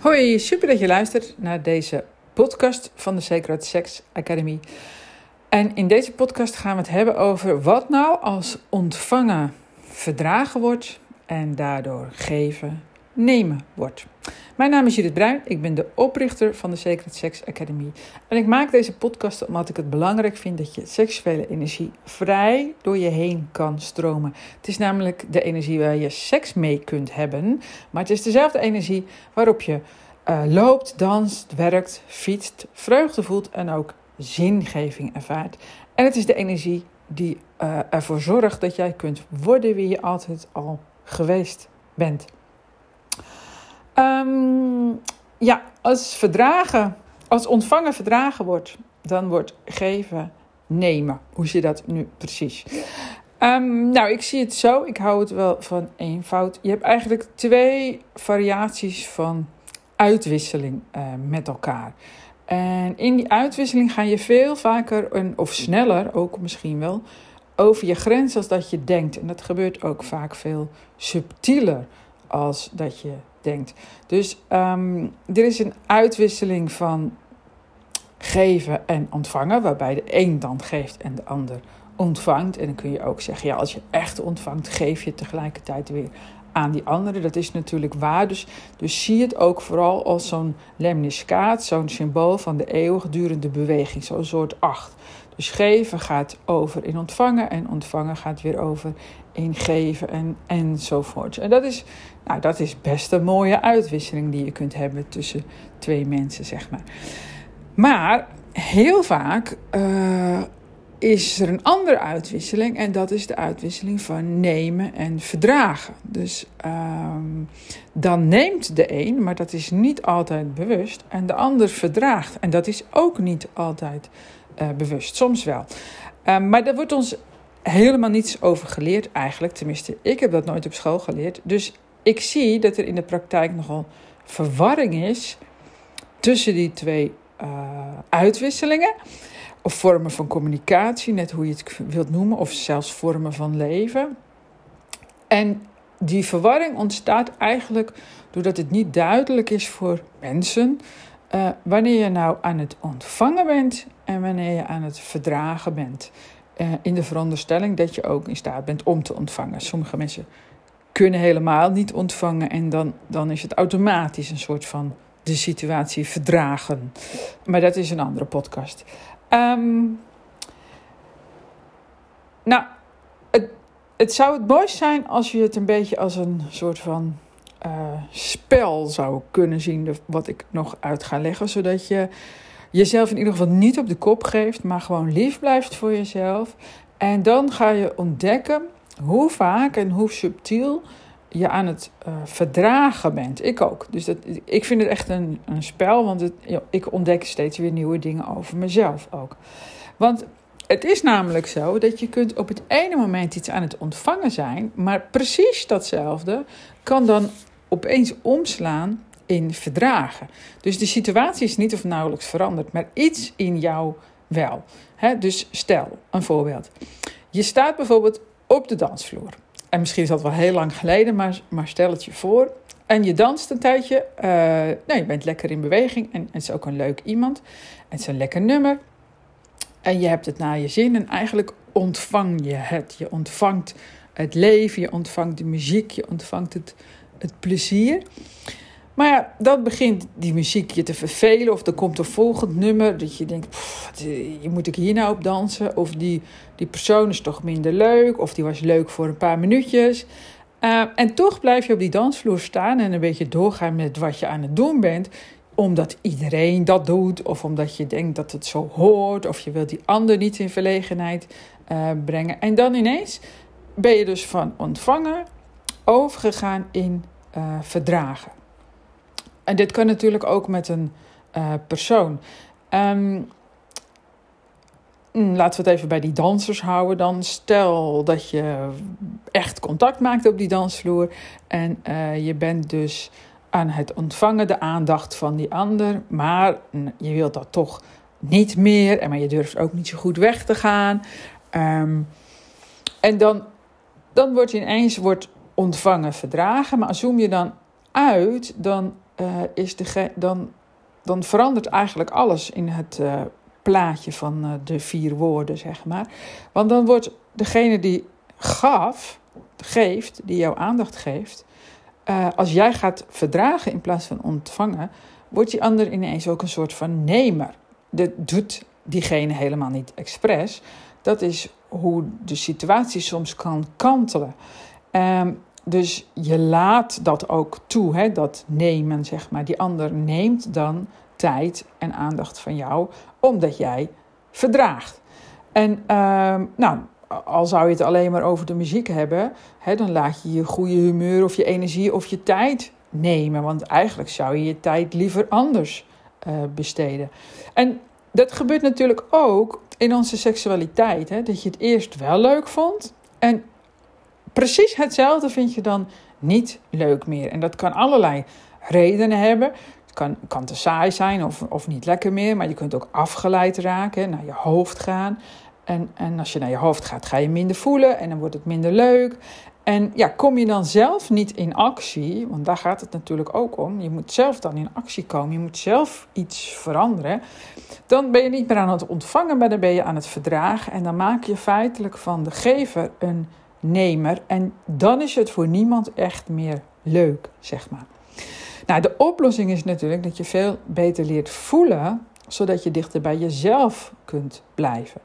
Hoi, super dat je luistert naar deze podcast van de Sacred Sex Academy. En in deze podcast gaan we het hebben over wat nou als ontvangen verdragen wordt en daardoor geven nemen wordt. Mijn naam is Judith Bruin, ik ben de oprichter van de Sacred Sex Academy. En ik maak deze podcast omdat ik het belangrijk vind dat je seksuele energie vrij door je heen kan stromen. Het is namelijk de energie waar je seks mee kunt hebben, maar het is dezelfde energie waarop je uh, loopt, danst, werkt, fietst, vreugde voelt en ook zingeving ervaart. En het is de energie die uh, ervoor zorgt dat jij kunt worden wie je altijd al geweest bent. Um, ja, als verdragen, als ontvangen verdragen wordt, dan wordt geven nemen. Hoe je dat nu precies? Um, nou, ik zie het zo. Ik hou het wel van eenvoud. Je hebt eigenlijk twee variaties van uitwisseling uh, met elkaar. En in die uitwisseling ga je veel vaker, een, of sneller ook misschien wel, over je grens als dat je denkt. En dat gebeurt ook vaak veel subtieler als dat je denkt. Dus um, er is een uitwisseling van geven en ontvangen, waarbij de een dan geeft en de ander ontvangt. En dan kun je ook zeggen, ja, als je echt ontvangt, geef je tegelijkertijd weer aan die andere. Dat is natuurlijk waar. Dus, dus zie het ook vooral als zo'n lemniscaat, zo'n symbool van de eeuwigdurende beweging, zo'n soort acht. Dus geven gaat over in ontvangen en ontvangen gaat weer over in geven en, enzovoort. En dat is, nou, dat is best een mooie uitwisseling die je kunt hebben tussen twee mensen, zeg maar. Maar heel vaak uh, is er een andere uitwisseling en dat is de uitwisseling van nemen en verdragen. Dus um, dan neemt de een, maar dat is niet altijd bewust, en de ander verdraagt. En dat is ook niet altijd uh, bewust, soms wel. Um, maar daar wordt ons helemaal niets over geleerd eigenlijk. Tenminste, ik heb dat nooit op school geleerd. Dus ik zie dat er in de praktijk nogal verwarring is tussen die twee uh, uitwisselingen of vormen van communicatie, net hoe je het wilt noemen, of zelfs vormen van leven. En die verwarring ontstaat eigenlijk doordat het niet duidelijk is voor mensen uh, wanneer je nou aan het ontvangen bent en wanneer je aan het verdragen bent. Uh, in de veronderstelling dat je ook in staat bent om te ontvangen. Sommige mensen kunnen helemaal niet ontvangen en dan, dan is het automatisch een soort van de situatie verdragen. Maar dat is een andere podcast. Um, nou, het, het zou het mooist zijn als je het een beetje als een soort van uh, spel zou kunnen zien, wat ik nog uit ga leggen, zodat je jezelf in ieder geval niet op de kop geeft, maar gewoon lief blijft voor jezelf. En dan ga je ontdekken hoe vaak en hoe subtiel je aan het uh, verdragen bent. Ik ook. Dus dat, ik vind het echt een, een spel, want ik ontdek steeds weer nieuwe dingen over mezelf ook. Want het is namelijk zo dat je kunt op het ene moment iets aan het ontvangen zijn, maar precies datzelfde kan dan opeens omslaan in verdragen. Dus de situatie is niet of nauwelijks veranderd, maar iets in jou wel. Dus stel, een voorbeeld. Je staat bijvoorbeeld op de dansvloer. En misschien is dat wel heel lang geleden, maar, maar stel het je voor. En je danst een tijdje. Nou, je bent lekker in beweging en het is ook een leuk iemand. En het is een lekker nummer. En je hebt het naar je zin en eigenlijk ontvang je het. Je ontvangt het leven, je ontvangt de muziek, je ontvangt het, het plezier. Maar dan begint die muziek je te vervelen. Of er komt een volgend nummer dat je denkt, je moet ik hier nou op dansen? Of die, die persoon is toch minder leuk. Of die was leuk voor een paar minuutjes. Uh, en toch blijf je op die dansvloer staan en een beetje doorgaan met wat je aan het doen bent. Omdat iedereen dat doet. Of omdat je denkt dat het zo hoort. Of je wilt die ander niet in verlegenheid uh, brengen. En dan ineens ben je dus van ontvangen overgegaan in verdragen. En dit kan natuurlijk ook met een uh, persoon. Um, laten we het even bij die dansers houden dan. Stel dat je echt contact maakt op die dansvloer en uh, je bent dus aan het ontvangen de aandacht van die ander, maar je wilt dat toch niet meer en maar je durft ook niet zo goed weg te gaan. Ehm, en dan, dan wordt ineens wordt ontvangen verdragen. Maar zoom je dan uit, dan, uh, is de, dan, dan verandert eigenlijk alles in het uh, plaatje van uh, de vier woorden, zeg maar. Want dan wordt degene die gaf, geeft, die jouw aandacht geeft, als jij gaat verdragen in plaats van ontvangen, wordt die ander ineens ook een soort van nemer. Dat doet diegene helemaal niet expres. Dat is hoe de situatie soms kan kantelen. Um, dus je laat dat ook toe, hè, dat nemen, zeg maar. Die ander neemt dan tijd en aandacht van jou, omdat jij verdraagt. En uh, nou, al zou je het alleen maar over de muziek hebben, hè, dan laat je je goede humeur of je energie of je tijd nemen. Want eigenlijk zou je je tijd liever anders uh, besteden. En dat gebeurt natuurlijk ook in onze seksualiteit. Hè? Dat je het eerst wel leuk vond en precies hetzelfde vind je dan niet leuk meer. En dat kan allerlei redenen hebben. Het kan, kan te saai zijn of, of niet lekker meer, maar je kunt ook afgeleid raken, naar je hoofd gaan. En, en als je naar je hoofd gaat, ga je minder voelen en dan wordt het minder leuk. En ja, kom je dan zelf niet in actie, want daar gaat het natuurlijk ook om. Je moet zelf dan in actie komen, je moet zelf iets veranderen. Dan ben je niet meer aan het ontvangen, maar dan ben je aan het verdragen. En dan maak je feitelijk van de gever een En dan is het voor niemand echt meer leuk, zeg maar. Nou, de oplossing is natuurlijk dat je veel beter leert voelen, zodat je dichter bij jezelf kunt blijven.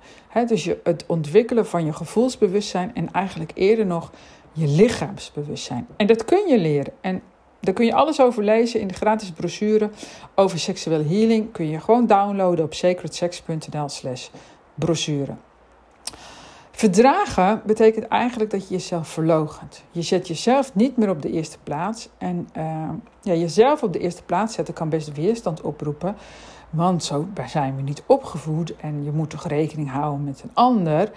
dus je, het ontwikkelen van je gevoelsbewustzijn en eigenlijk eerder nog je lichaamsbewustzijn. En dat kun je leren. En daar kun je alles over lezen in de gratis brochure over seksuele healing. Kun je gewoon downloaden op sacredsex.nl/slash brochure. Verdragen betekent eigenlijk dat je jezelf verloochent. Je zet jezelf niet meer op de eerste plaats. En uh, ja, jezelf op de eerste plaats zetten kan best weerstand oproepen. Want zo zijn we niet opgevoed en je moet toch rekening houden met een ander.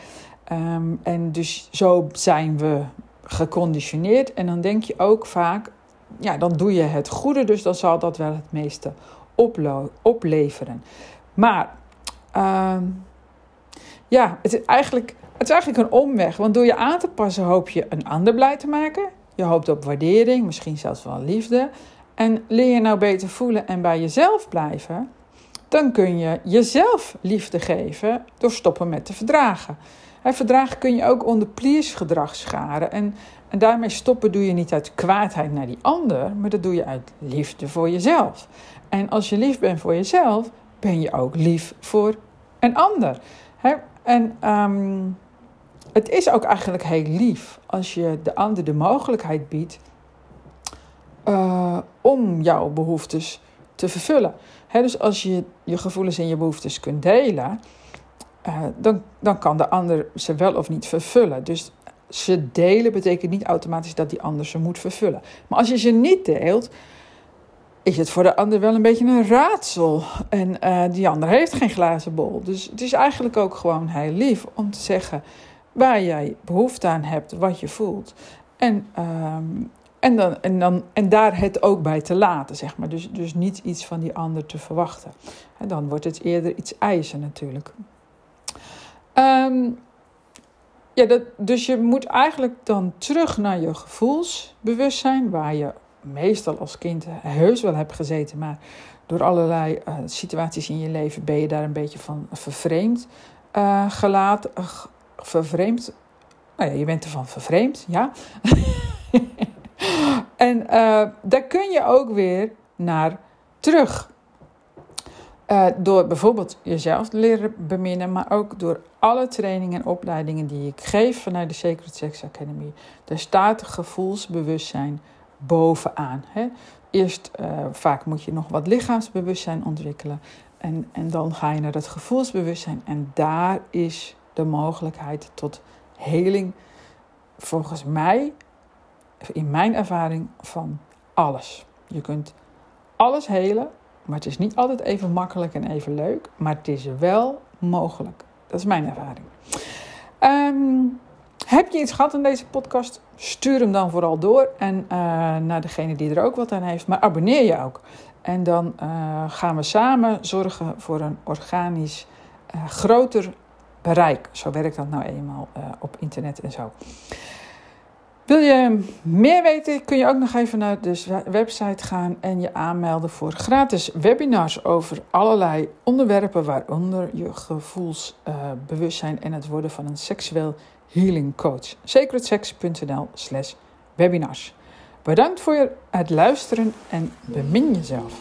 Um, en dus zo zijn we geconditioneerd. En dan denk je ook vaak, ja, dan doe je het goede, dus dan zal dat wel het meeste opleveren. Maar uh, ja, het is eigenlijk het is eigenlijk een omweg, want door je aan te passen hoop je een ander blij te maken. Je hoopt op waardering, misschien zelfs wel liefde. En leer je nou beter voelen en bij jezelf blijven, dan kun je jezelf liefde geven door stoppen met te verdragen. En verdragen kun je ook onder please gedrag scharen. En, en daarmee stoppen doe je niet uit kwaadheid naar die ander, maar dat doe je uit liefde voor jezelf. En als je lief bent voor jezelf, ben je ook lief voor een ander. En um, het is ook eigenlijk heel lief als je de ander de mogelijkheid biedt uh, om jouw behoeftes te vervullen. dus als je je gevoelens en je behoeftes kunt delen, uh, dan, dan kan de ander ze wel of niet vervullen. Dus ze delen betekent niet automatisch dat die ander ze moet vervullen. Maar als je ze niet deelt, is het voor de ander wel een beetje een raadsel. En uh, die ander heeft geen glazen bol. Dus het is eigenlijk ook gewoon heel lief om te zeggen waar jij behoefte aan hebt, wat je voelt. En, ehm, en, dan, en, dan, en daar het ook bij te laten, zeg maar. Dus, dus niet iets van die ander te verwachten. En dan wordt het eerder iets eisen natuurlijk. Um, ja, dat, dus je moet eigenlijk dan terug naar je gevoelsbewustzijn, waar je meestal als kind heus wel hebt gezeten, maar door allerlei uh, situaties in je leven ben je daar een beetje van vervreemd uh, gelaten, vervreemd. Nou ja, je bent ervan vervreemd, ja. en uh, daar kun je ook weer naar terug. Uh, door bijvoorbeeld jezelf te leren beminnen, maar ook door alle trainingen en opleidingen die ik geef vanuit de Sacred Sex Academy. Daar staat gevoelsbewustzijn bovenaan. Hè? Eerst, uh, vaak moet je nog wat lichaamsbewustzijn ontwikkelen. En, en dan ga je naar dat gevoelsbewustzijn. En daar is de mogelijkheid tot heling, volgens mij, in mijn ervaring, van alles. Je kunt alles helen, maar het is niet altijd even makkelijk en even leuk, maar het is wel mogelijk. Dat is mijn ervaring. Um, heb je iets gehad in deze podcast? Stuur hem dan vooral door en uh, naar degene die er ook wat aan heeft. Maar abonneer je ook. En dan uh, gaan we samen zorgen voor een organisch, uh, groter bereik. Zo werkt dat nou eenmaal uh, op internet en zo. Wil je meer weten, kun je ook nog even naar de website gaan en je aanmelden voor gratis webinars over allerlei onderwerpen, waaronder je gevoelsbewustzijn en het worden van een seksueel healing coach. secretsex.nl slash webinars. Bedankt voor het luisteren en bemin jezelf.